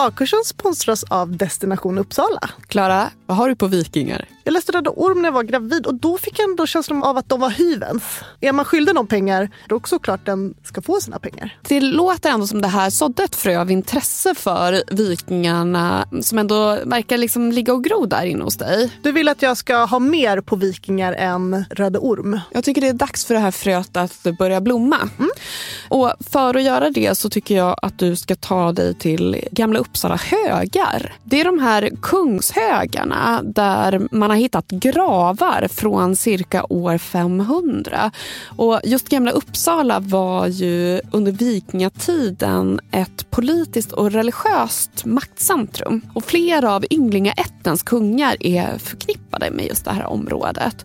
A-kursen sponsras av Destination Uppsala. Klara, vad har du på vikingar? Jag läste Röda Orm när jag var gravid och då fick jag ändå känslan av att de var hyvens. Är man skyldig någon pengar, då är det såklart den ska få sina pengar. Det låter ändå som det här sådde ett frö av intresse för vikingarna som ändå verkar liksom ligga och gro där inne hos dig. Du vill att jag ska ha mer på vikingar än Röda Orm? Jag tycker det är dags för det här fröet att börja blomma. Mm. Och för att göra det så tycker jag att du ska ta dig till Gamla Uppsala högar. Det är de här kungshögarna där man har hittat gravar från cirka år 500. Och just Gamla Uppsala var ju under vikingatiden ett politiskt och religiöst maktcentrum. Och flera av ynglingaättens kungar är förknippade med just det här området.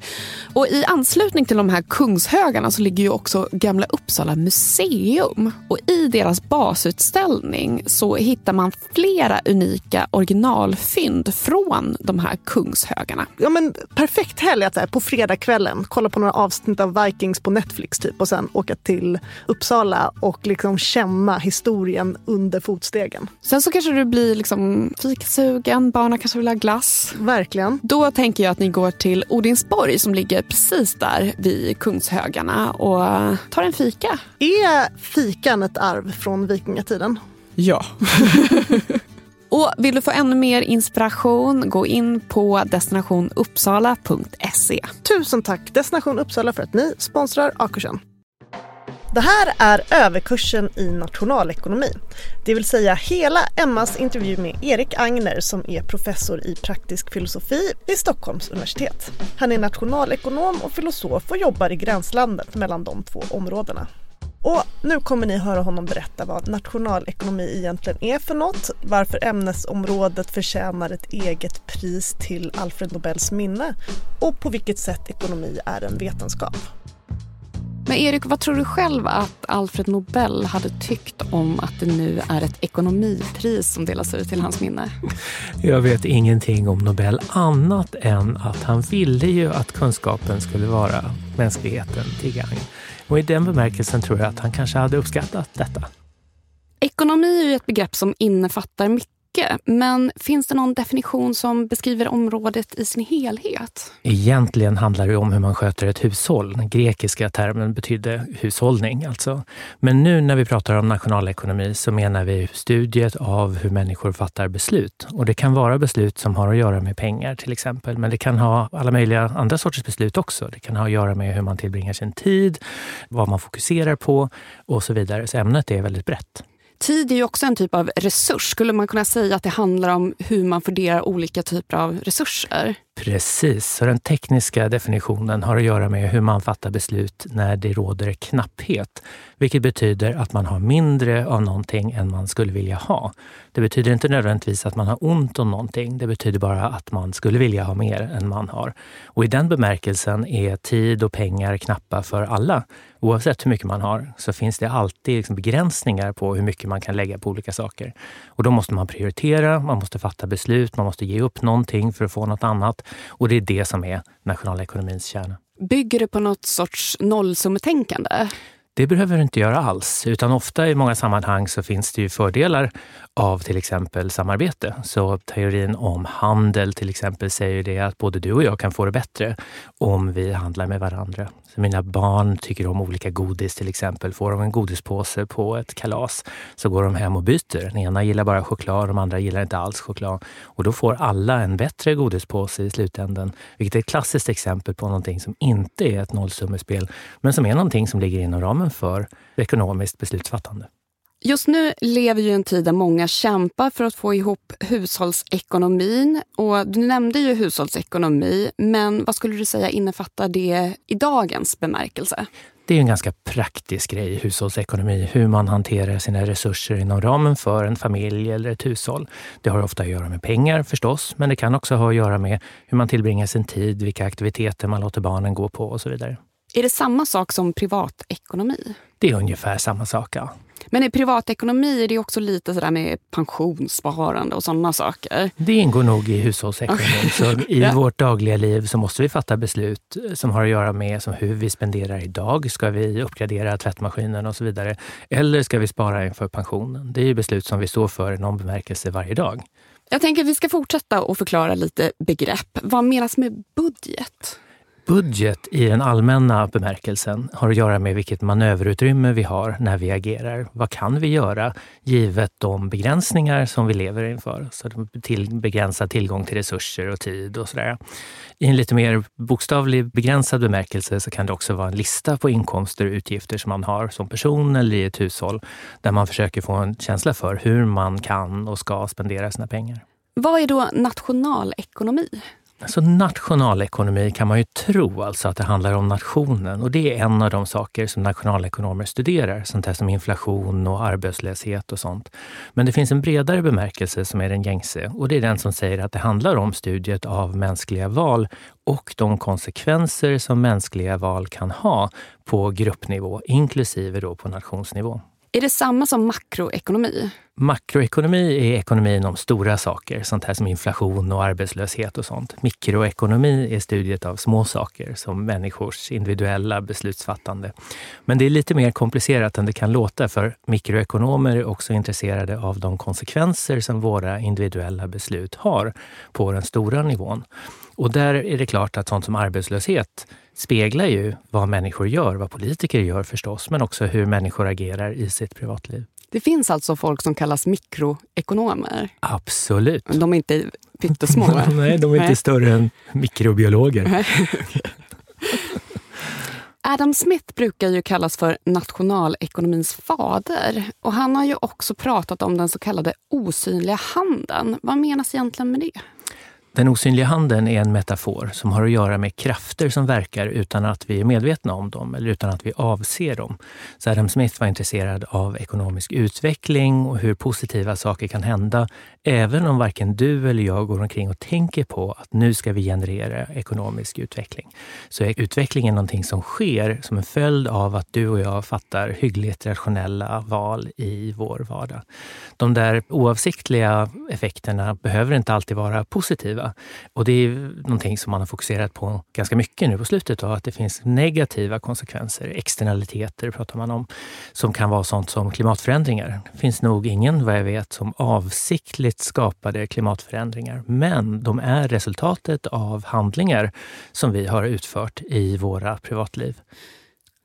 Och i anslutning till de här kungshögarna så ligger ju också Gamla Uppsala museum. Och i deras basutställning så hittar man flera unika originalfynd från de här kungshögarna. Ja, men perfekt helg att på fredagskvällen kolla på några avsnitt av Vikings på Netflix typ och sen åka till Uppsala och liksom känna historien under fotstegen. Sen så kanske du blir liksom fikasugen, barnen kanske vill ha glass. Verkligen. Då tänker jag att ni går till Odinsborg som ligger precis där vid Kungshögarna och tar en fika. Är fikan ett arv från vikingatiden? Ja. Och vill du få ännu mer inspiration, gå in på destinationuppsala.se. Tusen tack Destination Uppsala för att ni sponsrar A-kursen. Det här är överkursen i nationalekonomi. Det vill säga hela Emmas intervju med Erik Agner som är professor i praktisk filosofi vid Stockholms universitet. Han är nationalekonom och filosof och jobbar i gränslandet mellan de två områdena. Och nu kommer ni höra honom berätta vad nationalekonomi egentligen är för något, varför ämnesområdet förtjänar ett eget pris till Alfred Nobels minne och på vilket sätt ekonomi är en vetenskap. Men Erik, vad tror du själv att Alfred Nobel hade tyckt om att det nu är ett ekonomipris som delas ut till hans minne? Jag vet ingenting om Nobel annat än att han ville ju att kunskapen skulle vara mänskligheten till gagn. Och i den bemärkelsen tror jag att han kanske hade uppskattat detta. Ekonomi är ju ett begrepp som innefattar mycket men finns det någon definition som beskriver området i sin helhet? Egentligen handlar det om hur man sköter ett hushåll. Den grekiska termen betydde hushållning. Alltså. Men nu när vi pratar om nationalekonomi så menar vi studiet av hur människor fattar beslut. Och det kan vara beslut som har att göra med pengar till exempel. Men det kan ha alla möjliga andra sorters beslut också. Det kan ha att göra med hur man tillbringar sin tid, vad man fokuserar på och så vidare. Så ämnet är väldigt brett. Tid är ju också en typ av resurs. Skulle man kunna säga att det handlar om hur man fördelar olika typer av resurser? Precis, så den tekniska definitionen har att göra med hur man fattar beslut när det råder knapphet. Vilket betyder att man har mindre av någonting än man skulle vilja ha. Det betyder inte nödvändigtvis att man har ont om någonting. Det betyder bara att man skulle vilja ha mer än man har. Och i den bemärkelsen är tid och pengar knappa för alla. Oavsett hur mycket man har så finns det alltid liksom begränsningar på hur mycket man kan lägga på olika saker. Och då måste man prioritera, man måste fatta beslut, man måste ge upp någonting för att få något annat. Och det är det som är nationalekonomins kärna. Bygger det på något sorts nollsummetänkande? Det behöver du inte göra alls, utan ofta i många sammanhang så finns det ju fördelar av till exempel samarbete. Så teorin om handel till exempel säger det att både du och jag kan få det bättre om vi handlar med varandra. Så mina barn tycker om olika godis till exempel. Får de en godispåse på ett kalas så går de hem och byter. Den ena gillar bara choklad, de andra gillar inte alls choklad. Och då får alla en bättre godispåse i slutändan. Vilket är ett klassiskt exempel på någonting som inte är ett nollsummespel, men som är någonting som ligger inom ramen för ekonomiskt beslutsfattande. Just nu lever ju en tid där många kämpar för att få ihop hushållsekonomin. Och du nämnde ju hushållsekonomi, men vad skulle du säga innefattar det i dagens bemärkelse? Det är en ganska praktisk grej, hushållsekonomi, hur man hanterar sina resurser inom ramen för en familj eller ett hushåll. Det har ofta att göra med pengar förstås, men det kan också ha att göra med hur man tillbringar sin tid, vilka aktiviteter man låter barnen gå på och så vidare. Är det samma sak som privatekonomi? Det är ungefär samma sak, ja. Men i privatekonomi är det också lite sådär med pensionssparande och sådana saker. Det ingår nog i hushållsekonomin. Så I ja. vårt dagliga liv så måste vi fatta beslut som har att göra med som hur vi spenderar idag. Ska vi uppgradera tvättmaskinen och så vidare? Eller ska vi spara inför pensionen? Det är beslut som vi står för i någon bemärkelse varje dag. Jag tänker att vi ska fortsätta och förklara lite begrepp. Vad menas med budget? Budget i den allmänna bemärkelsen har att göra med vilket manöverutrymme vi har när vi agerar. Vad kan vi göra givet de begränsningar som vi lever inför? Så till, begränsad tillgång till resurser och tid och sådär. I en lite mer bokstavlig begränsad bemärkelse så kan det också vara en lista på inkomster och utgifter som man har som person eller i ett hushåll där man försöker få en känsla för hur man kan och ska spendera sina pengar. Vad är då nationalekonomi? Så nationalekonomi kan man ju tro alltså att det handlar om nationen och det är en av de saker som nationalekonomer studerar, sånt här som inflation och arbetslöshet och sånt. Men det finns en bredare bemärkelse som är den gängse och det är den som säger att det handlar om studiet av mänskliga val och de konsekvenser som mänskliga val kan ha på gruppnivå, inklusive då på nationsnivå. Är det samma som makroekonomi? Makroekonomi är ekonomin om stora saker, sånt här som inflation och arbetslöshet och sånt. Mikroekonomi är studiet av små saker som människors individuella beslutsfattande. Men det är lite mer komplicerat än det kan låta för mikroekonomer är också intresserade av de konsekvenser som våra individuella beslut har på den stora nivån. Och där är det klart att sånt som arbetslöshet speglar ju vad människor gör, vad politiker gör förstås, men också hur människor agerar i sitt privatliv. Det finns alltså folk som kallas mikroekonomer? Absolut. De är inte pyttesmå? Nej, de är inte större än mikrobiologer. Adam Smith brukar ju kallas för nationalekonomins fader. Och Han har ju också pratat om den så kallade osynliga handen. Vad menas egentligen med det? Den osynliga handen är en metafor som har att göra med krafter som verkar utan att vi är medvetna om dem eller utan att vi avser dem. Så Adam Smith var intresserad av ekonomisk utveckling och hur positiva saker kan hända även om varken du eller jag går omkring och tänker på att nu ska vi generera ekonomisk utveckling. Så är utvecklingen någonting som sker som en följd av att du och jag fattar hyggligt rationella val i vår vardag. De där oavsiktliga effekterna behöver inte alltid vara positiva. Och det är någonting som man har fokuserat på ganska mycket nu på slutet, av att det finns negativa konsekvenser, externaliteter pratar man om, som kan vara sånt som klimatförändringar. Det finns nog ingen, vad jag vet, som avsiktligt skapade klimatförändringar, men de är resultatet av handlingar som vi har utfört i våra privatliv.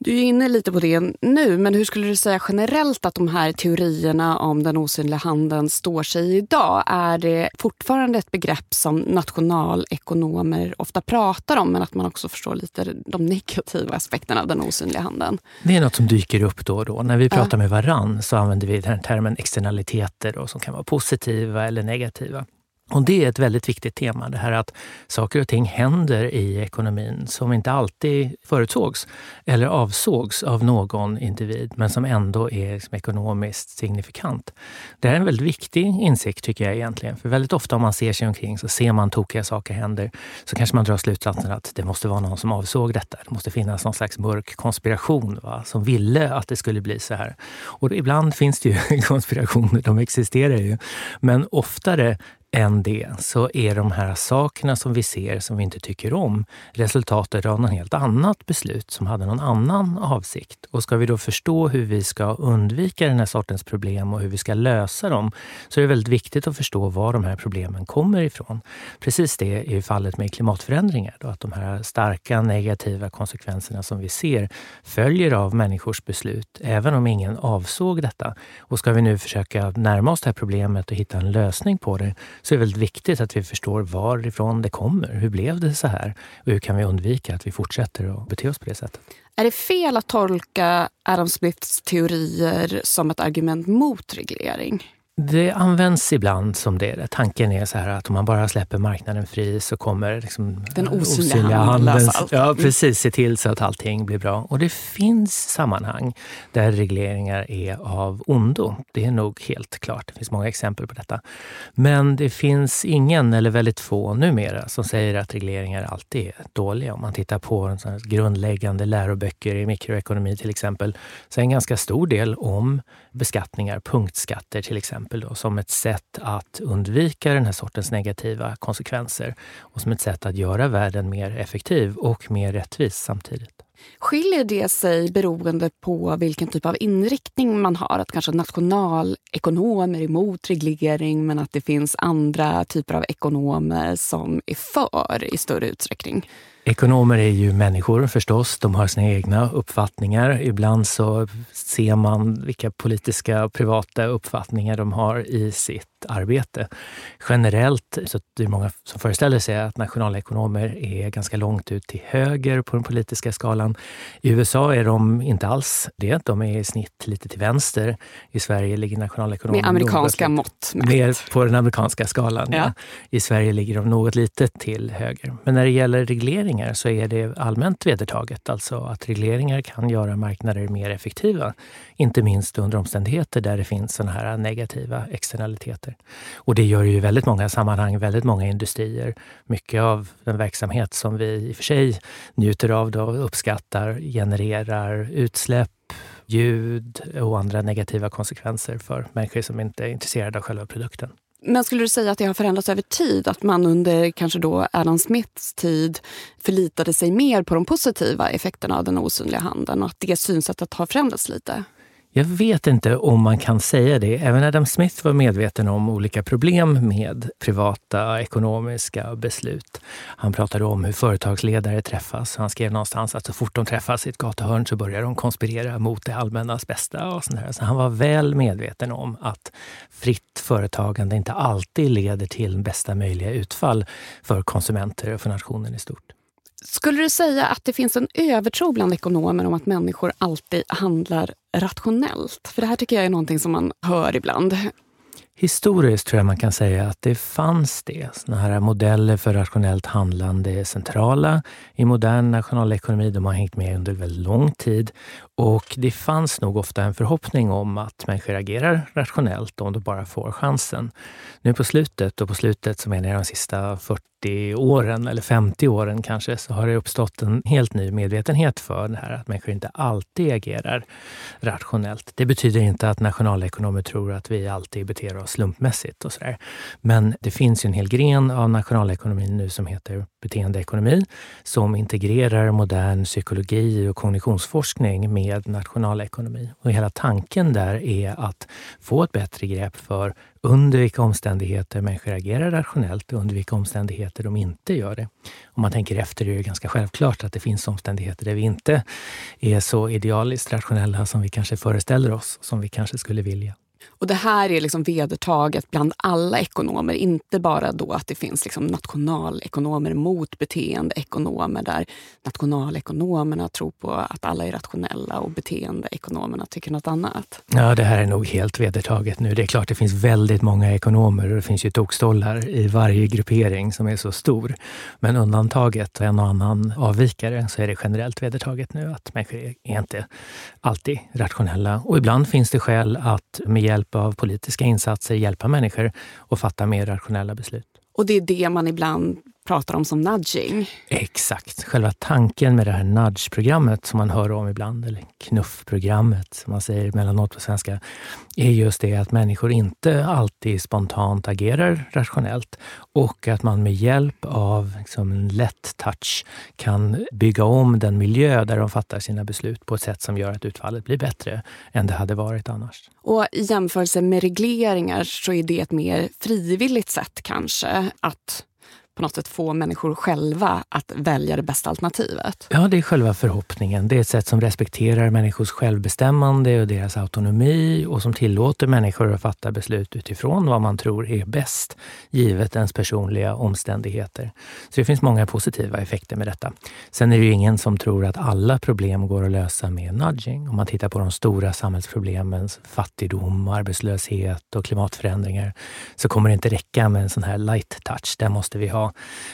Du är inne lite på det nu, men hur skulle du säga generellt att de här teorierna om den osynliga handeln står sig idag? Är det fortfarande ett begrepp som nationalekonomer ofta pratar om, men att man också förstår lite de negativa aspekterna av den osynliga handeln? Det är något som dyker upp då och då. När vi pratar med varann så använder vi den termen externaliteter då, som kan vara positiva eller negativa. Och det är ett väldigt viktigt tema, det här att saker och ting händer i ekonomin som inte alltid förutsågs eller avsågs av någon individ, men som ändå är liksom ekonomiskt signifikant. Det här är en väldigt viktig insikt tycker jag egentligen. För väldigt ofta om man ser sig omkring så ser man tokiga saker händer, så kanske man drar slutsatsen att det måste vara någon som avsåg detta. Det måste finnas någon slags mörk konspiration va? som ville att det skulle bli så här. Och ibland finns det ju konspirationer, de existerar ju. Men oftare än det så är de här sakerna som vi ser som vi inte tycker om resultatet av något helt annat beslut som hade någon annan avsikt. Och ska vi då förstå hur vi ska undvika den här sortens problem och hur vi ska lösa dem så är det väldigt viktigt att förstå var de här problemen kommer ifrån. Precis det är fallet med klimatförändringar. Då, att de här starka negativa konsekvenserna som vi ser följer av människors beslut, även om ingen avsåg detta. Och ska vi nu försöka närma oss det här problemet och hitta en lösning på det så är det väldigt viktigt att vi förstår varifrån det kommer. Hur blev det så här? Och hur kan vi undvika att vi fortsätter att bete oss på det sättet? Är det fel att tolka Adam Smiths teorier som ett argument mot reglering? Det används ibland som det. Tanken är så här att om man bara släpper marknaden fri så kommer liksom den osynliga, osynliga handeln ja, precis, se till så att allting blir bra. Och det finns sammanhang där regleringar är av ondo. Det är nog helt klart. Det finns många exempel på detta. Men det finns ingen, eller väldigt få numera, som säger att regleringar alltid är dåliga. Om man tittar på grundläggande läroböcker i mikroekonomi till exempel, så är en ganska stor del om beskattningar, punktskatter till exempel, då, som ett sätt att undvika den här sortens negativa konsekvenser och som ett sätt att göra världen mer effektiv och mer rättvis samtidigt. Skiljer det sig beroende på vilken typ av inriktning man har? Att kanske nationalekonomer är emot reglering men att det finns andra typer av ekonomer som är för i större utsträckning? Ekonomer är ju människor förstås. De har sina egna uppfattningar. Ibland så ser man vilka politiska och privata uppfattningar de har i sitt arbete. Generellt så det är många som föreställer sig att nationalekonomer är ganska långt ut till höger på den politiska skalan. I USA är de inte alls det. De är i snitt lite till vänster. I Sverige ligger nationalekonomer... Med amerikanska mått mätt. Mer på den amerikanska skalan. Ja. Ja. I Sverige ligger de något lite till höger. Men när det gäller regleringar så är det allmänt vedertaget. Alltså att regleringar kan göra marknader mer effektiva. Inte minst under omständigheter där det finns sådana här negativa externaliteter. Och det gör det ju i väldigt många sammanhang, väldigt många industrier. Mycket av den verksamhet som vi i och för sig njuter av och uppskattar genererar utsläpp, ljud och andra negativa konsekvenser för människor som inte är intresserade av själva produkten. Men skulle du säga att det har förändrats över tid? Att man under kanske då Adam Smiths tid förlitade sig mer på de positiva effekterna av den osynliga handeln och att det synsättet har förändrats lite? Jag vet inte om man kan säga det. Även Adam Smith var medveten om olika problem med privata ekonomiska beslut. Han pratade om hur företagsledare träffas. Han skrev någonstans att så fort de träffas i ett gatuhörn så börjar de konspirera mot det allmännas bästa. Och sånt Så han var väl medveten om att fritt företagande inte alltid leder till bästa möjliga utfall för konsumenter och för nationen i stort. Skulle du säga att det finns en övertro bland ekonomer om att människor alltid handlar rationellt? För det här tycker jag är någonting som man hör ibland. Historiskt tror jag man kan säga att det fanns det. Såna här modeller för rationellt handlande är centrala i modern nationalekonomi. De har hängt med under väldigt lång tid. Och det fanns nog ofta en förhoppning om att människor agerar rationellt om de bara får chansen. Nu på slutet, och på slutet så menar jag de sista 40 åren eller 50 åren kanske, så har det uppstått en helt ny medvetenhet för det här att människor inte alltid agerar rationellt. Det betyder inte att nationalekonomer tror att vi alltid beter oss slumpmässigt och sådär. Men det finns ju en hel gren av nationalekonomin nu som heter beteendeekonomi som integrerar modern psykologi och kognitionsforskning med nationalekonomi. Och hela tanken där är att få ett bättre grepp för under vilka omständigheter människor agerar rationellt och under vilka omständigheter de inte gör det. Om man tänker efter är det ganska självklart att det finns omständigheter där vi inte är så idealiskt rationella som vi kanske föreställer oss, som vi kanske skulle vilja. Och det här är liksom vedertaget bland alla ekonomer, inte bara då att det finns liksom nationalekonomer mot beteendeekonomer där nationalekonomerna tror på att alla är rationella och beteendeekonomerna tycker något annat. Ja, det här är nog helt vedertaget nu. Det är klart det finns väldigt många ekonomer och det finns ju tokstollar i varje gruppering som är så stor. Men undantaget, en och annan avvikare, så är det generellt vedertaget nu att människor är inte alltid rationella. Och ibland finns det skäl att med hjälp av politiska insatser hjälpa människor att fatta mer rationella beslut. Och det är det man ibland pratar om som nudging. Exakt. Själva tanken med det här nudge-programmet som man hör om ibland, eller knuff-programmet som man säger emellanåt på svenska, är just det att människor inte alltid spontant agerar rationellt och att man med hjälp av liksom en lätt touch kan bygga om den miljö där de fattar sina beslut på ett sätt som gör att utfallet blir bättre än det hade varit annars. Och i jämförelse med regleringar så är det ett mer frivilligt sätt kanske att på något sätt få människor själva att välja det bästa alternativet? Ja, det är själva förhoppningen. Det är ett sätt som respekterar människors självbestämmande och deras autonomi och som tillåter människor att fatta beslut utifrån vad man tror är bäst, givet ens personliga omständigheter. Så det finns många positiva effekter med detta. Sen är det ju ingen som tror att alla problem går att lösa med nudging. Om man tittar på de stora samhällsproblemen, fattigdom, arbetslöshet och klimatförändringar, så kommer det inte räcka med en sån här light touch. Där måste vi ha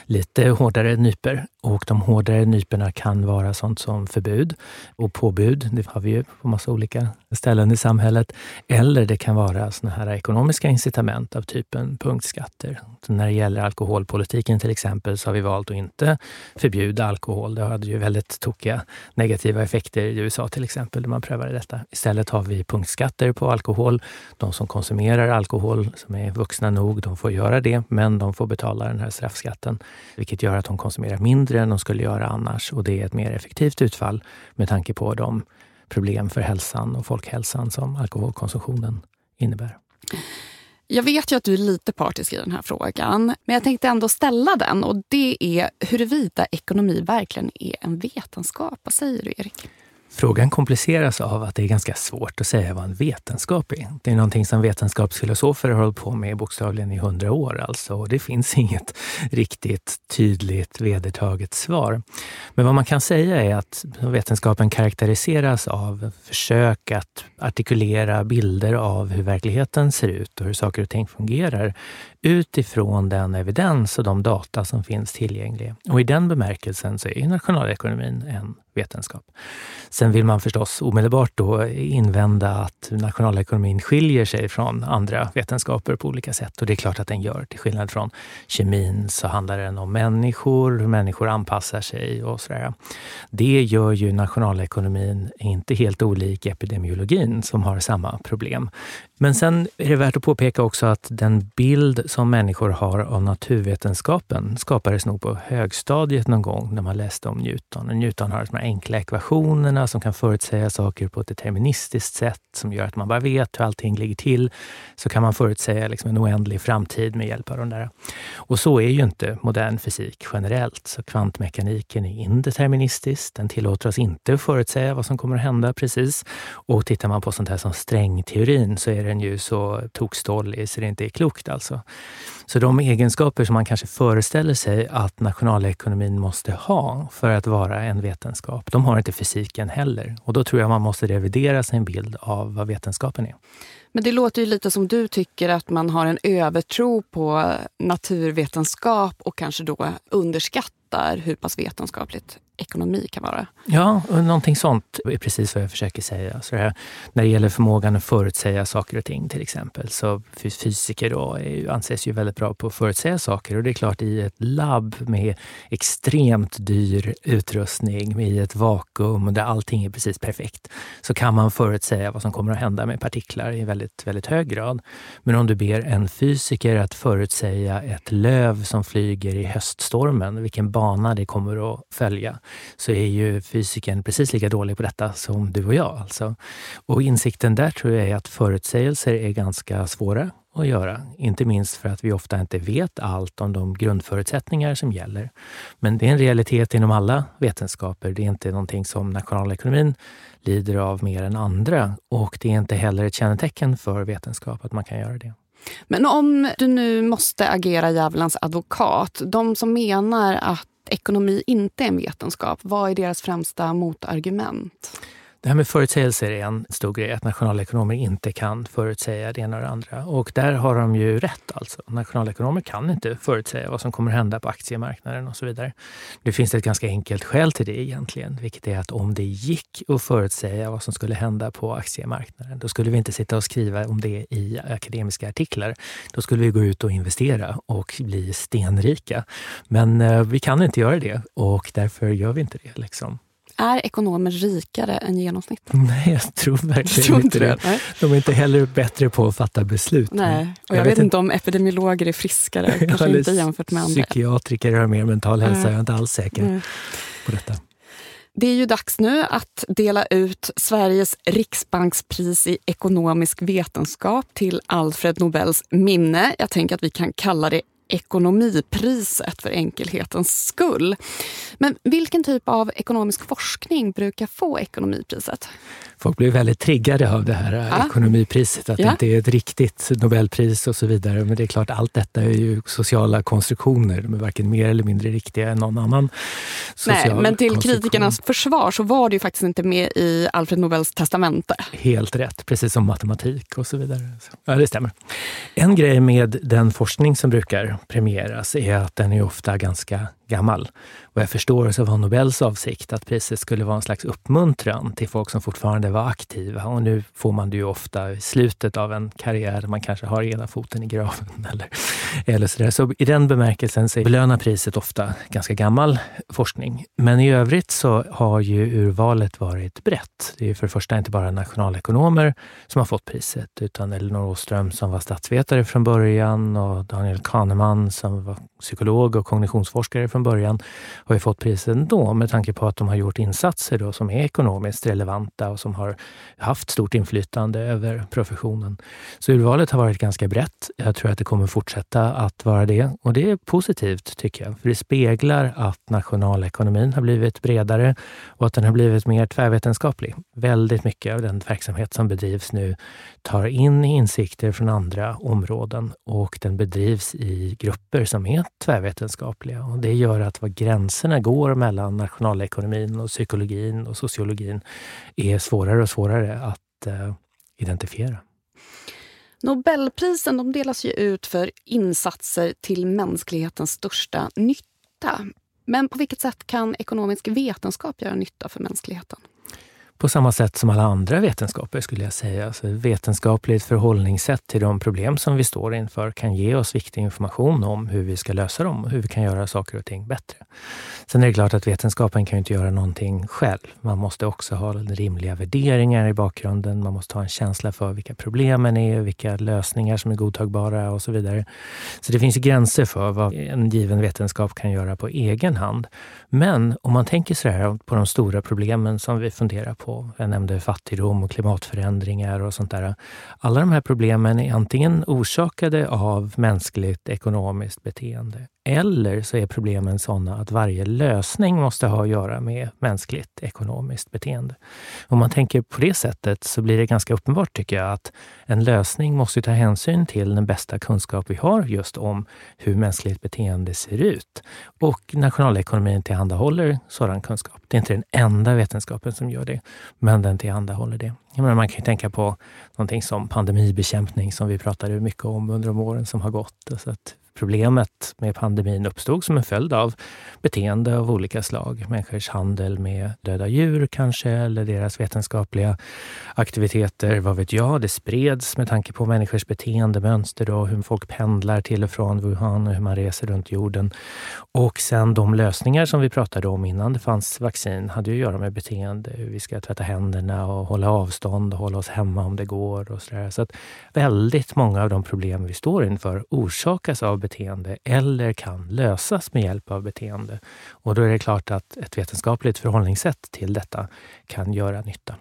lite hårdare nyper. Och de hårdare nyperna kan vara sånt som förbud och påbud. Det har vi ju på massa olika ställen i samhället. Eller det kan vara såna här ekonomiska incitament av typen punktskatter. Så när det gäller alkoholpolitiken till exempel så har vi valt att inte förbjuda alkohol. Det hade ju väldigt tokiga negativa effekter i USA till exempel, där man prövade detta. Istället har vi punktskatter på alkohol. De som konsumerar alkohol, som är vuxna nog, de får göra det, men de får betala den här straffskatten, vilket gör att de konsumerar mindre än de skulle göra annars. Och det är ett mer effektivt utfall med tanke på de problem för hälsan och folkhälsan som alkoholkonsumtionen innebär. Jag vet ju att du är lite partisk i den här frågan, men jag tänkte ändå ställa den. Och Det är huruvida ekonomi verkligen är en vetenskap. Vad säger du, Erik? Frågan kompliceras av att det är ganska svårt att säga vad en vetenskap är. Det är någonting som vetenskapsfilosofer har hållit på med bokstavligen i hundra år alltså. Och det finns inget riktigt tydligt vedertaget svar. Men vad man kan säga är att vetenskapen karaktäriseras av försök att artikulera bilder av hur verkligheten ser ut och hur saker och ting fungerar utifrån den evidens och de data som finns tillgängliga. Och i den bemärkelsen så är nationalekonomin en vetenskap. Sen vill man förstås omedelbart då invända att nationalekonomin skiljer sig från andra vetenskaper på olika sätt. Och det är klart att den gör. Till skillnad från kemin så handlar den om människor, hur människor anpassar sig och sådär. Det gör ju nationalekonomin inte helt olik epidemiologin som har samma problem. Men sen är det värt att påpeka också att den bild som människor har av naturvetenskapen skapades nog på högstadiet någon gång när man läste om Newton. Och Newton har de här enkla ekvationerna som kan förutsäga saker på ett deterministiskt sätt som gör att man bara vet hur allting ligger till. Så kan man förutsäga liksom en oändlig framtid med hjälp av de där. Och så är ju inte modern fysik generellt. Så kvantmekaniken är indeterministisk. Den tillåter oss inte att förutsäga vad som kommer att hända precis. Och tittar man på sånt här som strängteorin så är den ju så tokstollig så det inte är klokt alltså. Så de egenskaper som man kanske föreställer sig att nationalekonomin måste ha för att vara en vetenskap, de har inte fysiken heller. Och då tror jag man måste revidera sin bild av vad vetenskapen är. Men det låter ju lite som du tycker att man har en övertro på naturvetenskap och kanske då underskattar hur pass vetenskapligt ekonomi kan vara. Ja, och någonting sånt är precis vad jag försöker säga. Så här, när det gäller förmågan att förutsäga saker och ting till exempel, så fysiker då är, anses ju väldigt bra på att förutsäga saker. Och det är klart, i ett labb med extremt dyr utrustning, i ett vakuum där allting är precis perfekt, så kan man förutsäga vad som kommer att hända med partiklar i väldigt, väldigt hög grad. Men om du ber en fysiker att förutsäga ett löv som flyger i höststormen, vilken bana det kommer att följa, så är ju fysiken precis lika dålig på detta som du och jag. Alltså. Och insikten där tror jag är att förutsägelser är ganska svåra att göra. Inte minst för att vi ofta inte vet allt om de grundförutsättningar som gäller. Men det är en realitet inom alla vetenskaper. Det är inte någonting som nationalekonomin lider av mer än andra och det är inte heller ett kännetecken för vetenskap att man kan göra det. Men om du nu måste agera djävulens advokat, de som menar att ekonomi inte är en vetenskap, vad är deras främsta motargument? Det här med förutsägelser är en stor grej, att nationalekonomer inte kan förutsäga det ena och det andra. Och där har de ju rätt alltså. Nationalekonomer kan inte förutsäga vad som kommer hända på aktiemarknaden och så vidare. Det finns ett ganska enkelt skäl till det egentligen, vilket är att om det gick att förutsäga vad som skulle hända på aktiemarknaden, då skulle vi inte sitta och skriva om det i akademiska artiklar. Då skulle vi gå ut och investera och bli stenrika. Men eh, vi kan inte göra det och därför gör vi inte det. Liksom. Är ekonomer rikare än genomsnittet? Nej, jag tror verkligen tror inte det. det. De är inte heller bättre på att fatta beslut. Nej, och jag, jag vet, inte om epidemiologer är friskare, kanske inte jämfört med andra. Psykiatriker har mer mental hälsa, mm. jag är inte alls säker mm. på detta. Det är ju dags nu att dela ut Sveriges riksbankspris i ekonomisk vetenskap till Alfred Nobels minne. Jag tänker att vi kan kalla det ekonomipriset för enkelhetens skull. Men vilken typ av ekonomisk forskning brukar få ekonomipriset? Folk blir väldigt triggade av det här ja. ekonomipriset, att ja. det inte är ett riktigt Nobelpris och så vidare. Men det är klart, allt detta är ju sociala konstruktioner. De är varken mer eller mindre riktiga än någon annan social Nej, men till kritikernas försvar så var det ju faktiskt inte med i Alfred Nobels testamente. Helt rätt, precis som matematik och så vidare. Ja, det stämmer. En grej med den forskning som brukar premieras är att den är ofta ganska gammal. Vad jag förstår så var Nobels avsikt att priset skulle vara en slags uppmuntran till folk som fortfarande var aktiva. Och nu får man det ju ofta i slutet av en karriär. Man kanske har ena foten i graven eller, eller sådär. Så i den bemärkelsen så belönar priset ofta ganska gammal forskning. Men i övrigt så har ju urvalet varit brett. Det är för det första inte bara nationalekonomer som har fått priset, utan Elinor Åström som var statsvetare från början och Daniel Kahneman som var psykolog och kognitionsforskare från början har ju fått priset ändå med tanke på att de har gjort insatser då som är ekonomiskt relevanta och som har haft stort inflytande över professionen. Så urvalet har varit ganska brett. Jag tror att det kommer fortsätta att vara det och det är positivt tycker jag. För det speglar att nationalekonomin har blivit bredare och att den har blivit mer tvärvetenskaplig. Väldigt mycket av den verksamhet som bedrivs nu tar in insikter från andra områden och den bedrivs i grupper som är tvärvetenskapliga. Och det gör att var gränserna går mellan nationalekonomin och psykologin och sociologin är svårare och svårare att eh, identifiera. Nobelprisen de delas ju ut för insatser till mänsklighetens största nytta. Men på vilket sätt kan ekonomisk vetenskap göra nytta för mänskligheten? På samma sätt som alla andra vetenskaper skulle jag säga. Alltså vetenskapligt förhållningssätt till de problem som vi står inför kan ge oss viktig information om hur vi ska lösa dem och hur vi kan göra saker och ting bättre. Sen är det klart att vetenskapen kan inte göra någonting själv. Man måste också ha rimliga värderingar i bakgrunden. Man måste ha en känsla för vilka problemen är, vilka lösningar som är godtagbara och så vidare. Så det finns gränser för vad en given vetenskap kan göra på egen hand. Men om man tänker så här på de stora problemen som vi funderar på på. Jag nämnde fattigdom och klimatförändringar och sånt där. Alla de här problemen är antingen orsakade av mänskligt ekonomiskt beteende eller så är problemen sådana att varje lösning måste ha att göra med mänskligt ekonomiskt beteende. Om man tänker på det sättet så blir det ganska uppenbart tycker jag att en lösning måste ta hänsyn till den bästa kunskap vi har just om hur mänskligt beteende ser ut. Och nationalekonomin tillhandahåller sådan kunskap. Det är inte den enda vetenskapen som gör det, men den tillhandahåller det. Menar, man kan ju tänka på någonting som pandemibekämpning som vi pratade mycket om under de åren som har gått. Så att Problemet med pandemin uppstod som en följd av beteende av olika slag. Människors handel med döda djur kanske, eller deras vetenskapliga aktiviteter. Vad vet jag? Det spreds med tanke på människors beteendemönster och hur folk pendlar till och från Wuhan och hur man reser runt jorden. Och sen de lösningar som vi pratade om innan det fanns vaccin hade ju att göra med beteende. Hur vi ska tvätta händerna och hålla avstånd och hålla oss hemma om det går och så där. Så att väldigt många av de problem vi står inför orsakas av beteende eller kan lösas med hjälp av beteende. Och då är det klart att ett vetenskapligt förhållningssätt till detta kan göra nytta.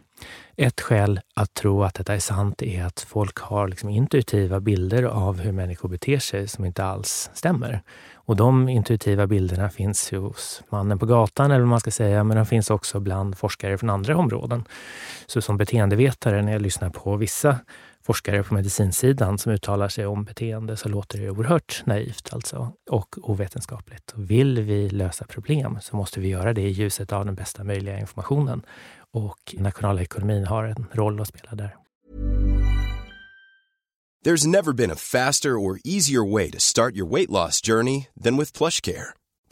Ett skäl att tro att detta är sant är att folk har liksom intuitiva bilder av hur människor beter sig som inte alls stämmer. Och de intuitiva bilderna finns hos mannen på gatan, eller vad man ska säga, men de finns också bland forskare från andra områden. Så som beteendevetare, när jag lyssnar på vissa forskare på medicinsidan som uttalar sig om beteende så låter det oerhört naivt alltså, och ovetenskapligt. Vill vi lösa problem så måste vi göra det i ljuset av den bästa möjliga informationen. Och nationalekonomin har en roll att spela där. There's never been a faster or easier way to start your weight loss journey than with PlushCare.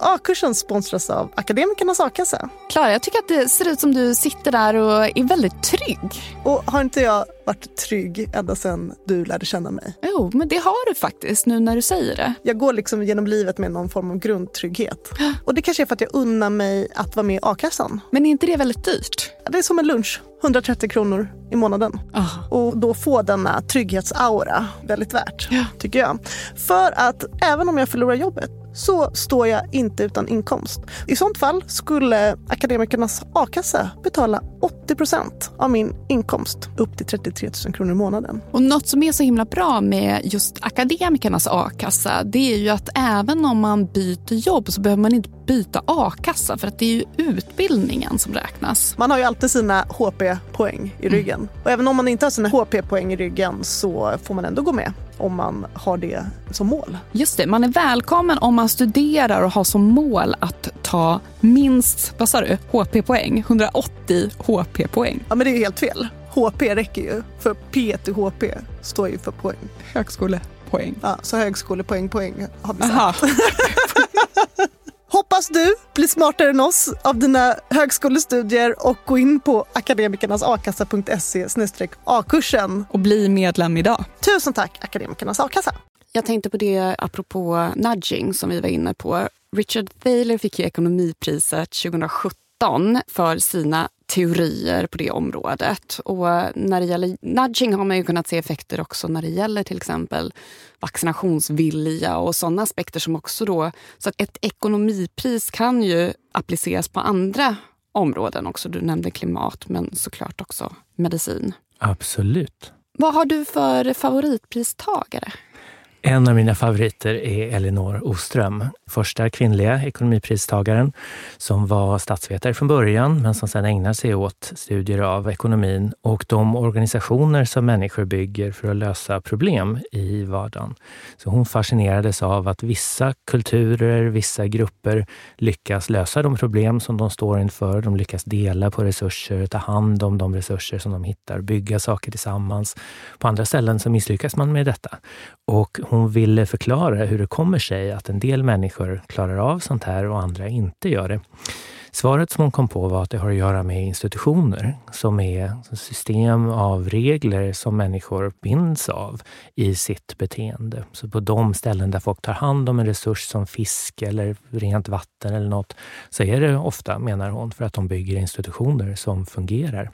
A-kursen sponsras av Akademikernas a-kassa. Klara, jag tycker att det ser ut som du sitter där och är väldigt trygg. Och har inte jag varit trygg ända sedan du lärde känna mig? Jo, men det har du faktiskt nu när du säger det. Jag går liksom genom livet med någon form av grundtrygghet. Och det kanske är för att jag unnar mig att vara med i a-kassan. Men är inte det väldigt dyrt? Det är som en lunch. 130 kronor i månaden. Oh. Och då få denna trygghetsaura väldigt värt, ja. tycker jag. För att även om jag förlorar jobbet så står jag inte utan inkomst. I sånt fall skulle Akademikernas a-kassa betala 80% av min inkomst upp till 33 000 kronor i månaden. Och något som är så himla bra med just Akademikernas a-kassa det är ju att även om man byter jobb så behöver man inte byta a-kassa för att det är ju utbildningen som räknas. Man har ju alltid sina HP-poäng i ryggen. Mm. Och även om man inte har sina HP-poäng i ryggen så får man ändå gå med om man har det som mål. Just det, man är välkommen om man studerar och har som mål att ta minst, vad sa du, HP-poäng? 180 HP-poäng. Ja men det är helt fel. HP räcker ju, för P till HP står ju för poäng. Högskolepoäng. Ja, så högskolepoäng, poäng har vi sagt. Hoppas du blir smartare än oss av dina högskolestudier och gå in på akademikernasakassa.se a-kursen. Och bli medlem idag. Tusen tack Akademikernas a-kassa. Jag tänkte på det apropå nudging som vi var inne på. Richard Thaler fick ju ekonomipriset 2017 för sina teorier på det området. Och när det gäller nudging har man ju kunnat se effekter också när det gäller till exempel vaccinationsvilja och sådana aspekter som också då... Så att ett ekonomipris kan ju appliceras på andra områden också. Du nämnde klimat, men såklart också medicin. Absolut. Vad har du för favoritpristagare? En av mina favoriter är Elinor Oström, första kvinnliga ekonomipristagaren som var statsvetare från början men som sedan ägnar sig åt studier av ekonomin och de organisationer som människor bygger för att lösa problem i vardagen. Så hon fascinerades av att vissa kulturer, vissa grupper lyckas lösa de problem som de står inför. De lyckas dela på resurser, ta hand om de resurser som de hittar, bygga saker tillsammans. På andra ställen så misslyckas man med detta. Och hon ville förklara hur det kommer sig att en del människor klarar av sånt här och andra inte gör det. Svaret som hon kom på var att det har att göra med institutioner som är system av regler som människor binds av i sitt beteende. Så på de ställen där folk tar hand om en resurs som fisk eller rent vatten eller något så är det ofta, menar hon, för att de bygger institutioner som fungerar.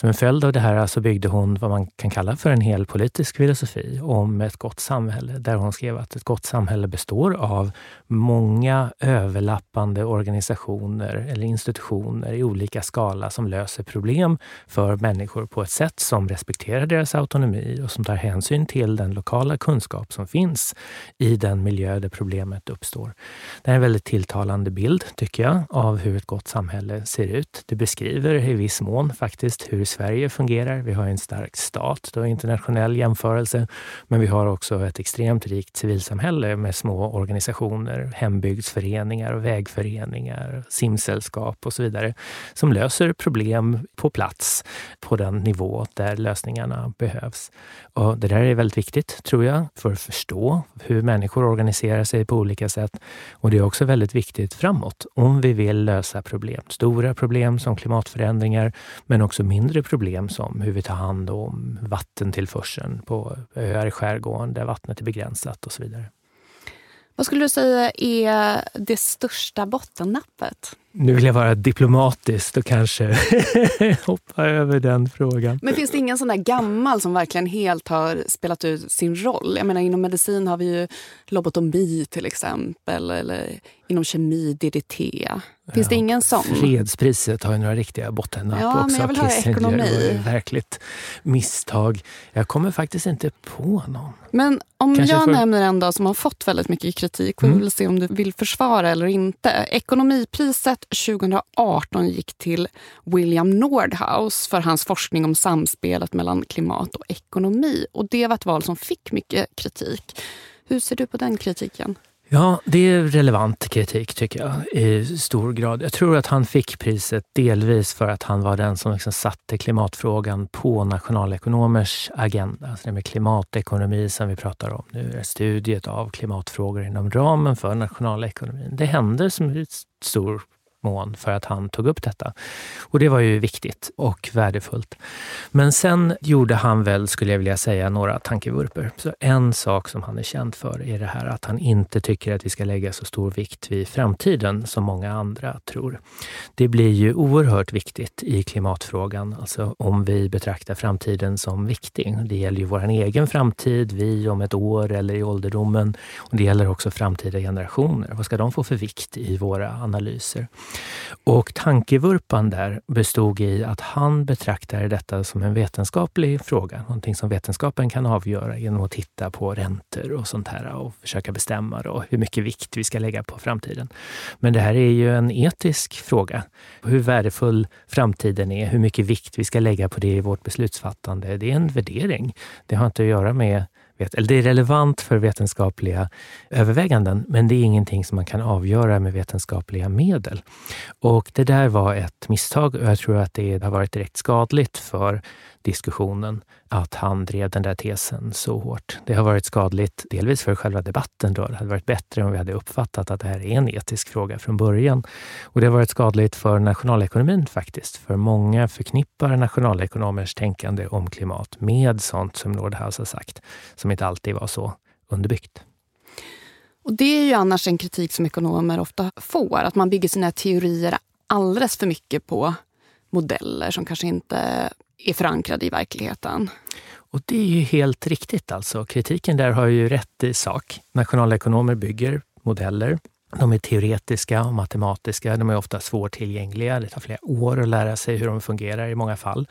Som en följd av det här så byggde hon vad man kan kalla för en hel politisk filosofi om ett gott samhälle, där hon skrev att ett gott samhälle består av många överlappande organisationer eller institutioner i olika skala som löser problem för människor på ett sätt som respekterar deras autonomi och som tar hänsyn till den lokala kunskap som finns i den miljö där problemet uppstår. Det är en väldigt tilltalande bild, tycker jag, av hur ett gott samhälle ser ut. Det beskriver i viss mån faktiskt hur Sverige fungerar. Vi har en stark stat då, internationell jämförelse, men vi har också ett extremt rikt civilsamhälle med små organisationer, hembygdsföreningar och vägföreningar, simsällskap och så vidare, som löser problem på plats på den nivå där lösningarna behövs. Och det där är väldigt viktigt, tror jag, för att förstå hur människor organiserar sig på olika sätt. Och det är också väldigt viktigt framåt, om vi vill lösa problem. Stora problem som klimatförändringar, men också mindre problem som hur vi tar hand om vattentillförseln på öar i skärgården där vattnet är begränsat och så vidare. Vad skulle du säga är det största bottennappet? Nu vill jag vara diplomatisk och kanske hoppa över den frågan. Men finns det ingen sån där gammal som verkligen helt har spelat ut sin roll? Jag menar inom medicin har vi ju lobotomi till exempel, eller inom kemi DDT. Finns ja, det ingen sån? Fredspriset har ju några riktiga bottennapp ja, också. Men jag vill höra ekonomi. Verkligt misstag. Jag kommer faktiskt inte på någon. Men om Kanske jag för... nämner en dag som har fått väldigt mycket kritik, vi mm. vill se om du vill försvara eller inte. Ekonomipriset 2018 gick till William Nordhaus för hans forskning om samspelet mellan klimat och ekonomi. Och Det var ett val som fick mycket kritik. Hur ser du på den kritiken? Ja, det är relevant kritik tycker jag i stor grad. Jag tror att han fick priset delvis för att han var den som liksom satte klimatfrågan på nationalekonomers agenda. Alltså det med klimatekonomi som vi pratar om nu, studiet av klimatfrågor inom ramen för nationalekonomin. Det händer som stor mån för att han tog upp detta. Och det var ju viktigt och värdefullt. Men sen gjorde han väl, skulle jag vilja säga, några tankevurper. Så en sak som han är känd för är det här att han inte tycker att vi ska lägga så stor vikt vid framtiden som många andra tror. Det blir ju oerhört viktigt i klimatfrågan, alltså om vi betraktar framtiden som viktig. Det gäller ju vår egen framtid, vi om ett år eller i ålderdomen. Och det gäller också framtida generationer. Vad ska de få för vikt i våra analyser? Och tankevurpan där bestod i att han betraktade detta som en vetenskaplig fråga, någonting som vetenskapen kan avgöra genom att titta på räntor och sånt här och försöka bestämma då hur mycket vikt vi ska lägga på framtiden. Men det här är ju en etisk fråga. Hur värdefull framtiden är, hur mycket vikt vi ska lägga på det i vårt beslutsfattande, det är en värdering. Det har inte att göra med eller det är relevant för vetenskapliga överväganden, men det är ingenting som man kan avgöra med vetenskapliga medel. Och det där var ett misstag och jag tror att det har varit direkt skadligt för diskussionen att han drev den där tesen så hårt. Det har varit skadligt, delvis för själva debatten. Då. Det hade varit bättre om vi hade uppfattat att det här är en etisk fråga från början. Och det har varit skadligt för nationalekonomin faktiskt. För många förknippar nationalekonomers tänkande om klimat med sånt som Nordhaus har sagt, som inte alltid var så underbyggt. Och Det är ju annars en kritik som ekonomer ofta får, att man bygger sina teorier alldeles för mycket på modeller som kanske inte är förankrade i verkligheten. Och det är ju helt riktigt alltså. Kritiken där har ju rätt i sak. Nationalekonomer bygger modeller de är teoretiska och matematiska. De är ofta svårtillgängliga. Det tar flera år att lära sig hur de fungerar i många fall.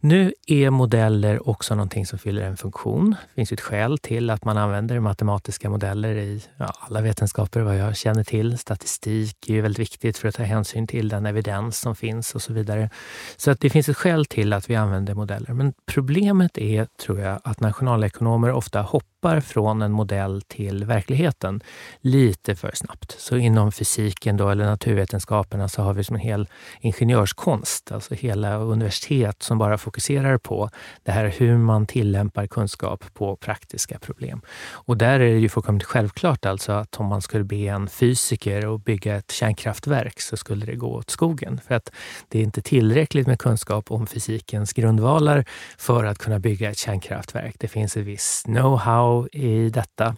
Nu är modeller också någonting som fyller en funktion. Det finns ett skäl till att man använder matematiska modeller i ja, alla vetenskaper vad jag känner till. Statistik är ju väldigt viktigt för att ta hänsyn till den evidens som finns och så vidare. Så att det finns ett skäl till att vi använder modeller. Men problemet är, tror jag, att nationalekonomer ofta hoppar hoppar från en modell till verkligheten lite för snabbt. Så inom fysiken då, eller naturvetenskaperna så har vi som en hel ingenjörskonst, alltså hela universitet som bara fokuserar på det här hur man tillämpar kunskap på praktiska problem. Och där är det ju fullkomligt självklart alltså att om man skulle be en fysiker att bygga ett kärnkraftverk så skulle det gå åt skogen. För att det är inte tillräckligt med kunskap om fysikens grundvalar för att kunna bygga ett kärnkraftverk. Det finns ett visst know-how i detta.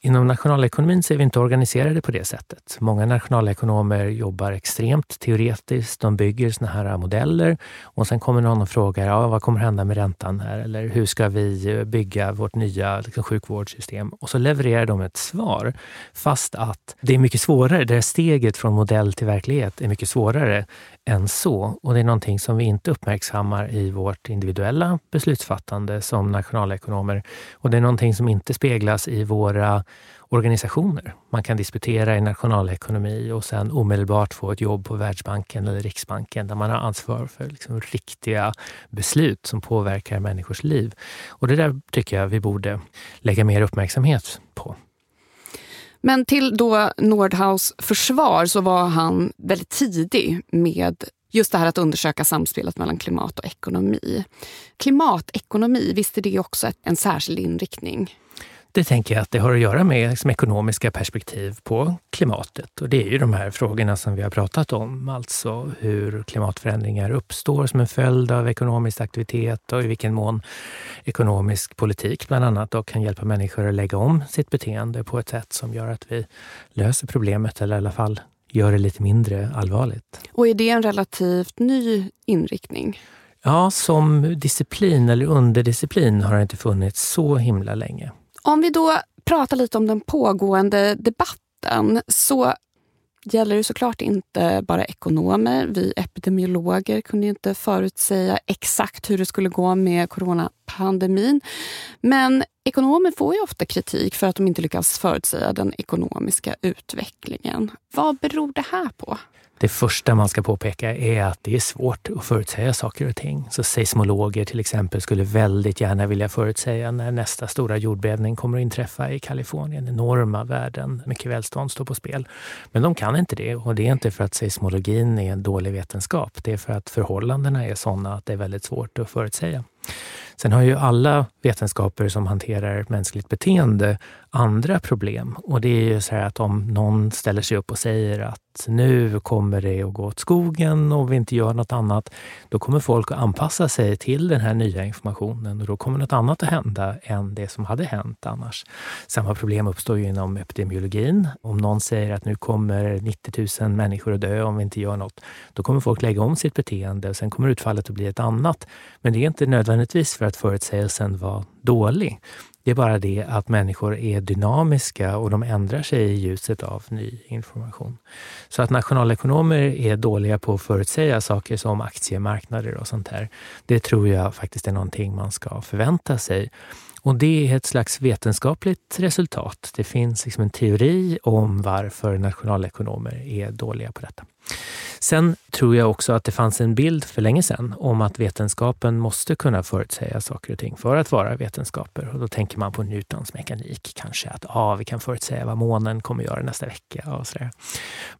Inom nationalekonomin så är vi inte organiserade på det sättet. Många nationalekonomer jobbar extremt teoretiskt. De bygger såna här modeller och sen kommer någon och frågar ja, vad kommer hända med räntan här? Eller hur ska vi eh, bygga vårt nya liksom, sjukvårdssystem? Och så levererar de ett svar. Fast att det är mycket svårare. Det här steget från modell till verklighet är mycket svårare än så. Och det är någonting som vi inte uppmärksammar i vårt individuella beslutsfattande som nationalekonomer. Och det är någonting som inte speglas i våra organisationer. Man kan disputera i nationalekonomi och sen omedelbart få ett jobb på Världsbanken eller Riksbanken där man har ansvar för liksom riktiga beslut som påverkar människors liv. Och det där tycker jag vi borde lägga mer uppmärksamhet på. Men till då Nordhaus försvar så var han väldigt tidig med just det här att undersöka samspelet mellan klimat och ekonomi. Klimatekonomi, visst är det också en särskild inriktning? Det tänker jag att det har att göra med liksom, ekonomiska perspektiv på klimatet. Och det är ju de här frågorna som vi har pratat om, alltså hur klimatförändringar uppstår som en följd av ekonomisk aktivitet och i vilken mån ekonomisk politik bland annat då, kan hjälpa människor att lägga om sitt beteende på ett sätt som gör att vi löser problemet eller i alla fall gör det lite mindre allvarligt. Och är det en relativt ny inriktning? Ja, som disciplin eller underdisciplin har det inte funnits så himla länge. Om vi då pratar lite om den pågående debatten så gäller det såklart inte bara ekonomer. Vi epidemiologer kunde inte förutsäga exakt hur det skulle gå med corona pandemin, Men ekonomer får ju ofta kritik för att de inte lyckas förutsäga den ekonomiska utvecklingen. Vad beror det här på? Det första man ska påpeka är att det är svårt att förutsäga saker och ting. Så seismologer till exempel skulle väldigt gärna vilja förutsäga när nästa stora jordbävning kommer att inträffa i Kalifornien. Enorma värden, mycket välstånd står på spel. Men de kan inte det och det är inte för att seismologin är en dålig vetenskap. Det är för att förhållandena är sådana att det är väldigt svårt att förutsäga. Sen har ju alla vetenskaper som hanterar mänskligt beteende andra problem. Och det är ju så här att om någon ställer sig upp och säger att nu kommer det att gå åt skogen och vi inte gör något annat, då kommer folk att anpassa sig till den här nya informationen och då kommer något annat att hända än det som hade hänt annars. Samma problem uppstår ju inom epidemiologin. Om någon säger att nu kommer 90 000 människor att dö om vi inte gör något, då kommer folk lägga om sitt beteende och sen kommer utfallet att bli ett annat. Men det är inte nödvändigtvis för att förutsägelsen var dålig. Det är bara det att människor är dynamiska och de ändrar sig i ljuset av ny information. Så att nationalekonomer är dåliga på att förutsäga saker som aktiemarknader och sånt här, det tror jag faktiskt är någonting man ska förvänta sig. Och det är ett slags vetenskapligt resultat. Det finns liksom en teori om varför nationalekonomer är dåliga på detta. Sen tror jag också att det fanns en bild för länge sedan om att vetenskapen måste kunna förutsäga saker och ting för att vara vetenskaper. Och då tänker man på Newtons mekanik kanske, att ah, vi kan förutsäga vad månen kommer göra nästa vecka. Och sådär.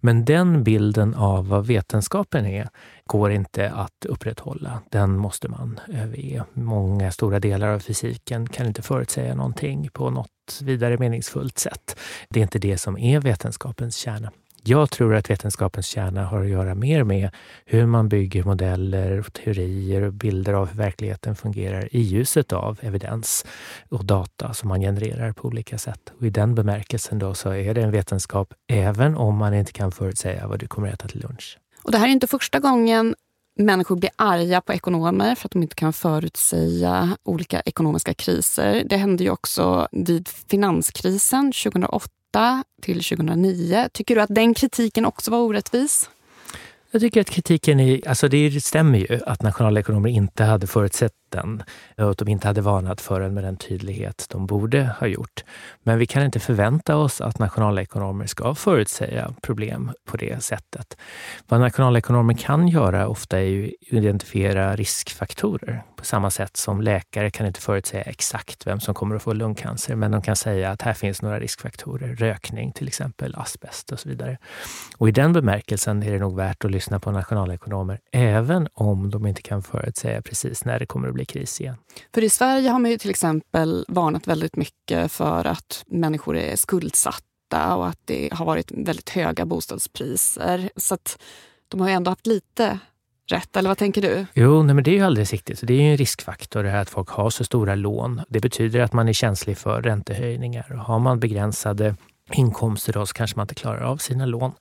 Men den bilden av vad vetenskapen är går inte att upprätthålla. Den måste man överge. Många stora delar av fysiken kan inte förutsäga någonting på något vidare meningsfullt sätt. Det är inte det som är vetenskapens kärna. Jag tror att vetenskapens kärna har att göra mer med hur man bygger modeller, teorier och bilder av hur verkligheten fungerar i ljuset av evidens och data som man genererar på olika sätt. Och I den bemärkelsen då så är det en vetenskap även om man inte kan förutsäga vad du kommer att äta till lunch. Och det här är inte första gången människor blir arga på ekonomer för att de inte kan förutsäga olika ekonomiska kriser. Det hände ju också vid finanskrisen 2008 till 2009. Tycker du att den kritiken också var orättvis? Jag tycker att kritiken är, alltså det stämmer ju att nationalekonomer inte hade förutsett den och att de inte hade varnat för den med den tydlighet de borde ha gjort. Men vi kan inte förvänta oss att nationalekonomer ska förutsäga problem på det sättet. Vad nationalekonomer kan göra ofta är ju identifiera riskfaktorer på samma sätt som läkare kan inte förutsäga exakt vem som kommer att få lungcancer, men de kan säga att här finns några riskfaktorer. Rökning till exempel, asbest och så vidare. Och i den bemärkelsen är det nog värt att lyssna på nationalekonomer, även om de inte kan förutsäga precis när det kommer att bli kris igen. För i Sverige har man ju till exempel varnat väldigt mycket för att människor är skuldsatta och att det har varit väldigt höga bostadspriser. Så att de har ju ändå haft lite rätt, eller vad tänker du? Jo, nej, men det är ju alldeles riktigt. Det är ju en riskfaktor det här att folk har så stora lån. Det betyder att man är känslig för räntehöjningar. Har man begränsade inkomster då, så kanske man inte klarar av sina lån.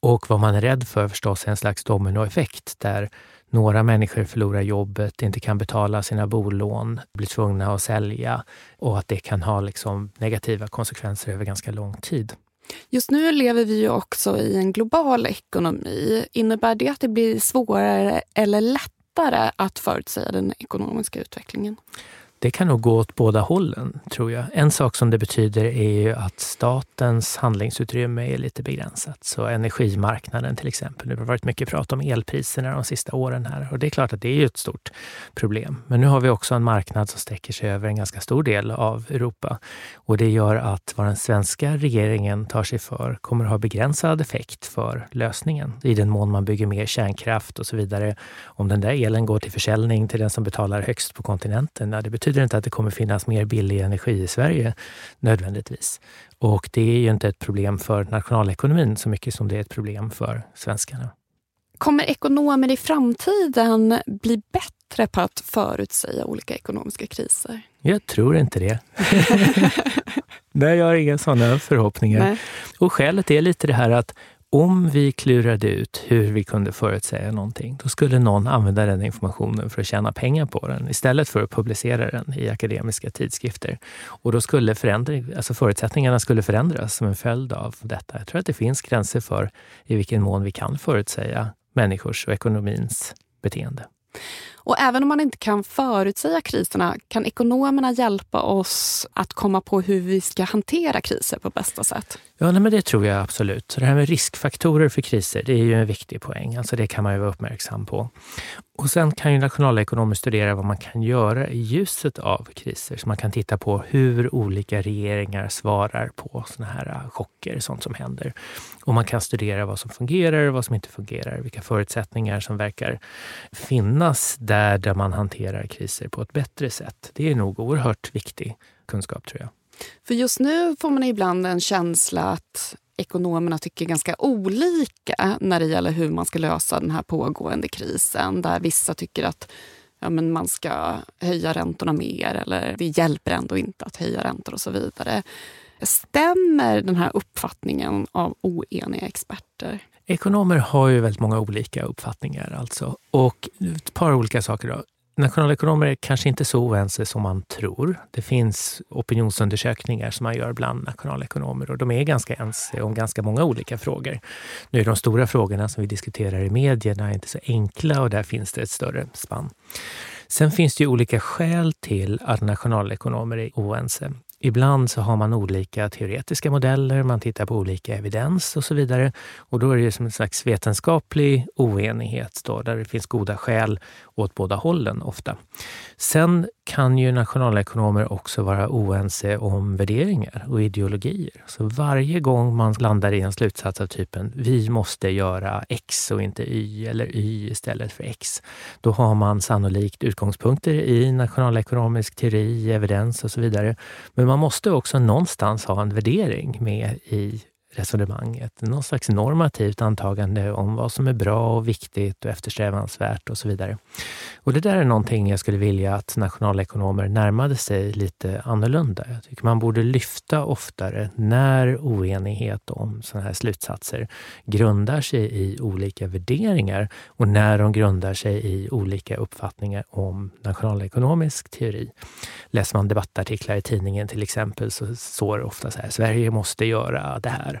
Och vad man är rädd för förstås är en slags dominoeffekt där några människor förlorar jobbet, inte kan betala sina bolån, blir tvungna att sälja och att det kan ha liksom negativa konsekvenser över ganska lång tid. Just nu lever vi ju också i en global ekonomi. Innebär det att det blir svårare eller lättare att förutsäga den ekonomiska utvecklingen? Det kan nog gå åt båda hållen, tror jag. En sak som det betyder är ju att statens handlingsutrymme är lite begränsat. Så energimarknaden till exempel. Det har varit mycket prat om elpriserna de sista åren här och det är klart att det är ju ett stort problem. Men nu har vi också en marknad som sträcker sig över en ganska stor del av Europa och det gör att vad den svenska regeringen tar sig för kommer att ha begränsad effekt för lösningen. I den mån man bygger mer kärnkraft och så vidare. Om den där elen går till försäljning till den som betalar högst på kontinenten, ja, det betyder betyder inte att det kommer finnas mer billig energi i Sverige nödvändigtvis. Och det är ju inte ett problem för nationalekonomin så mycket som det är ett problem för svenskarna. Kommer ekonomer i framtiden bli bättre på att förutsäga olika ekonomiska kriser? Jag tror inte det. Nej, jag har inga sådana förhoppningar. Nej. Och skälet är lite det här att om vi klurade ut hur vi kunde förutsäga någonting, då skulle någon använda den informationen för att tjäna pengar på den istället för att publicera den i akademiska tidskrifter. Och då skulle alltså förutsättningarna skulle förändras som en följd av detta. Jag tror att det finns gränser för i vilken mån vi kan förutsäga människors och ekonomins beteende. Och även om man inte kan förutsäga kriserna kan ekonomerna hjälpa oss att komma på hur vi ska hantera kriser på bästa sätt? Ja, nej, men det tror jag absolut. Det här med riskfaktorer för kriser, det är ju en viktig poäng. Alltså det kan man ju vara uppmärksam på. Och sen kan ju nationalekonomer studera vad man kan göra i ljuset av kriser. Så man kan titta på hur olika regeringar svarar på såna här äh, chocker, sånt som händer. Och man kan studera vad som fungerar och vad som inte fungerar. Vilka förutsättningar som verkar finnas där, där man hanterar kriser på ett bättre sätt. Det är nog oerhört viktig kunskap tror jag. För just nu får man ibland en känsla att ekonomerna tycker ganska olika när det gäller hur man ska lösa den här pågående krisen. Där vissa tycker att ja, men man ska höja räntorna mer eller det hjälper ändå inte att höja räntor och så vidare. Stämmer den här uppfattningen av oeniga experter? Ekonomer har ju väldigt många olika uppfattningar alltså. Och ett par olika saker då. Nationalekonomer är kanske inte så oense som man tror. Det finns opinionsundersökningar som man gör bland nationalekonomer och de är ganska ense om ganska många olika frågor. Nu är de stora frågorna som vi diskuterar i medierna inte så enkla och där finns det ett större spann. Sen finns det ju olika skäl till att nationalekonomer är oense. Ibland så har man olika teoretiska modeller, man tittar på olika evidens och så vidare. Och då är det som en slags vetenskaplig oenighet då, där det finns goda skäl åt båda hållen ofta. Sen kan ju nationalekonomer också vara oense om värderingar och ideologier. Så varje gång man landar i en slutsats av typen vi måste göra X och inte Y eller Y istället för X, då har man sannolikt utgångspunkter i nationalekonomisk teori, evidens och så vidare. Men man måste också någonstans ha en värdering med i resonemanget. Någon slags normativt antagande om vad som är bra och viktigt och eftersträvansvärt och så vidare. Och det där är någonting jag skulle vilja att nationalekonomer närmade sig lite annorlunda. Jag tycker man borde lyfta oftare när oenighet om sådana här slutsatser grundar sig i olika värderingar och när de grundar sig i olika uppfattningar om nationalekonomisk teori. Läser man debattartiklar i tidningen till exempel så står det ofta så här, Sverige måste göra det här.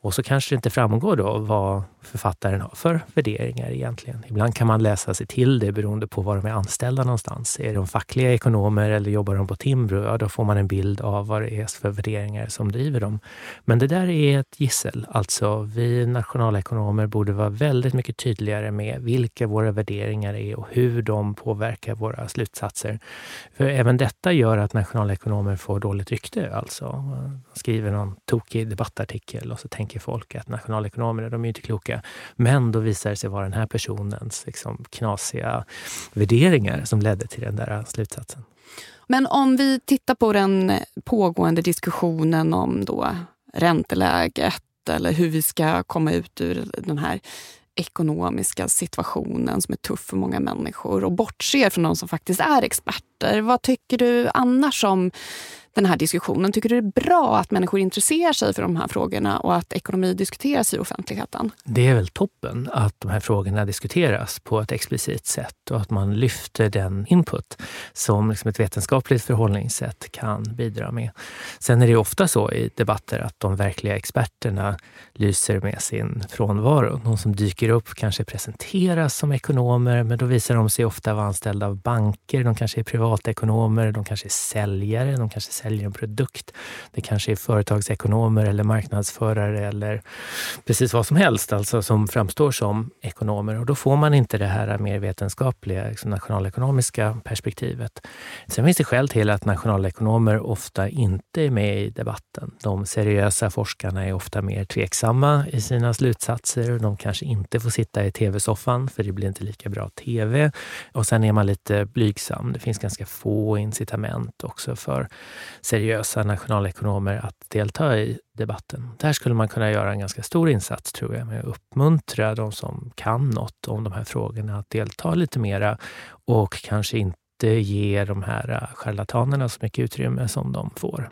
Och så kanske det inte framgår då vad författaren har för värderingar egentligen. Ibland kan man läsa sig till det beroende på var de är anställda någonstans. Är de fackliga ekonomer eller jobbar de på Timbro, ja då får man en bild av vad det är för värderingar som driver dem. Men det där är ett gissel. Alltså, vi nationalekonomer borde vara väldigt mycket tydligare med vilka våra värderingar är och hur de påverkar våra slutsatser. För även detta gör att nationalekonomer får dåligt rykte. Alltså, man skriver någon tokig debattartikel och så tänker folk att nationalekonomer, de är inte kloka. Men då visar det sig vara den här personens liksom, knasiga värderingar som ledde till den där slutsatsen. Men om vi tittar på den pågående diskussionen om då ränteläget eller hur vi ska komma ut ur den här ekonomiska situationen som är tuff för många människor och bortser från de som faktiskt är experter. Vad tycker du annars om den här diskussionen? Tycker du det är bra att människor intresserar sig för de här frågorna och att ekonomi diskuteras i offentligheten? Det är väl toppen att de här frågorna diskuteras på ett explicit sätt och att man lyfter den input som liksom ett vetenskapligt förhållningssätt kan bidra med. Sen är det ofta så i debatter att de verkliga experterna lyser med sin frånvaro. De som dyker upp kanske presenteras som ekonomer, men då visar de sig ofta vara anställda av banker. De kanske är privatekonomer, de kanske är säljare, de kanske säljer en produkt. Det kanske är företagsekonomer eller marknadsförare eller precis vad som helst alltså som framstår som ekonomer. Och då får man inte det här mer vetenskapliga liksom nationalekonomiska perspektivet. Sen finns det skäl till att nationalekonomer ofta inte är med i debatten. De seriösa forskarna är ofta mer tveksamma i sina slutsatser. De kanske inte får sitta i tv-soffan för det blir inte lika bra tv. Och sen är man lite blygsam. Det finns ganska få incitament också för seriösa nationalekonomer att delta i debatten. Där skulle man kunna göra en ganska stor insats tror jag med att uppmuntra de som kan något om de här frågorna att delta lite mera och kanske inte ge de här charlatanerna så mycket utrymme som de får.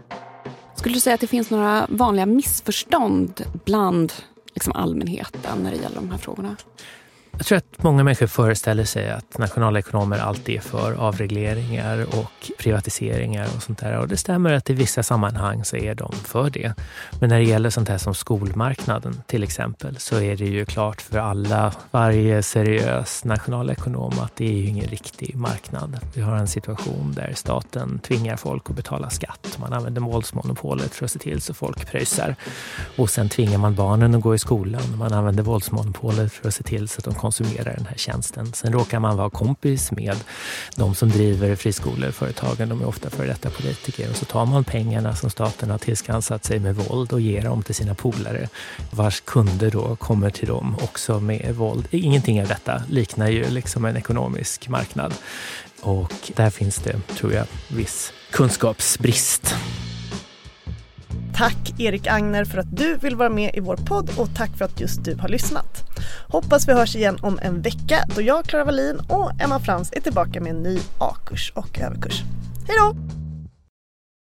Skulle du säga att det finns några vanliga missförstånd bland liksom allmänheten när det gäller de här frågorna? Jag tror att många människor föreställer sig att nationalekonomer alltid är för avregleringar och privatiseringar och sånt där. Och det stämmer att i vissa sammanhang så är de för det. Men när det gäller sånt här som skolmarknaden till exempel så är det ju klart för alla, varje seriös nationalekonom att det är ju ingen riktig marknad. Vi har en situation där staten tvingar folk att betala skatt. Man använder våldsmonopolet för att se till så folk pröjsar. Och sen tvingar man barnen att gå i skolan. Man använder våldsmonopolet för att se till så att de konsumerar den här tjänsten. Sen råkar man vara kompis med de som driver friskoleföretagen. De är ofta före detta politiker. Och så tar man pengarna som staten har tillskansat sig med våld och ger dem till sina polare vars kunder då kommer till dem också med våld. Ingenting av detta liknar ju liksom en ekonomisk marknad. Och där finns det, tror jag, viss kunskapsbrist. Tack Erik Agner för att du vill vara med i vår podd och tack för att just du har lyssnat. Hoppas vi hörs igen om en vecka då jag, Clara Wallin och Emma Frans är tillbaka med en ny A-kurs och överkurs. Hej då!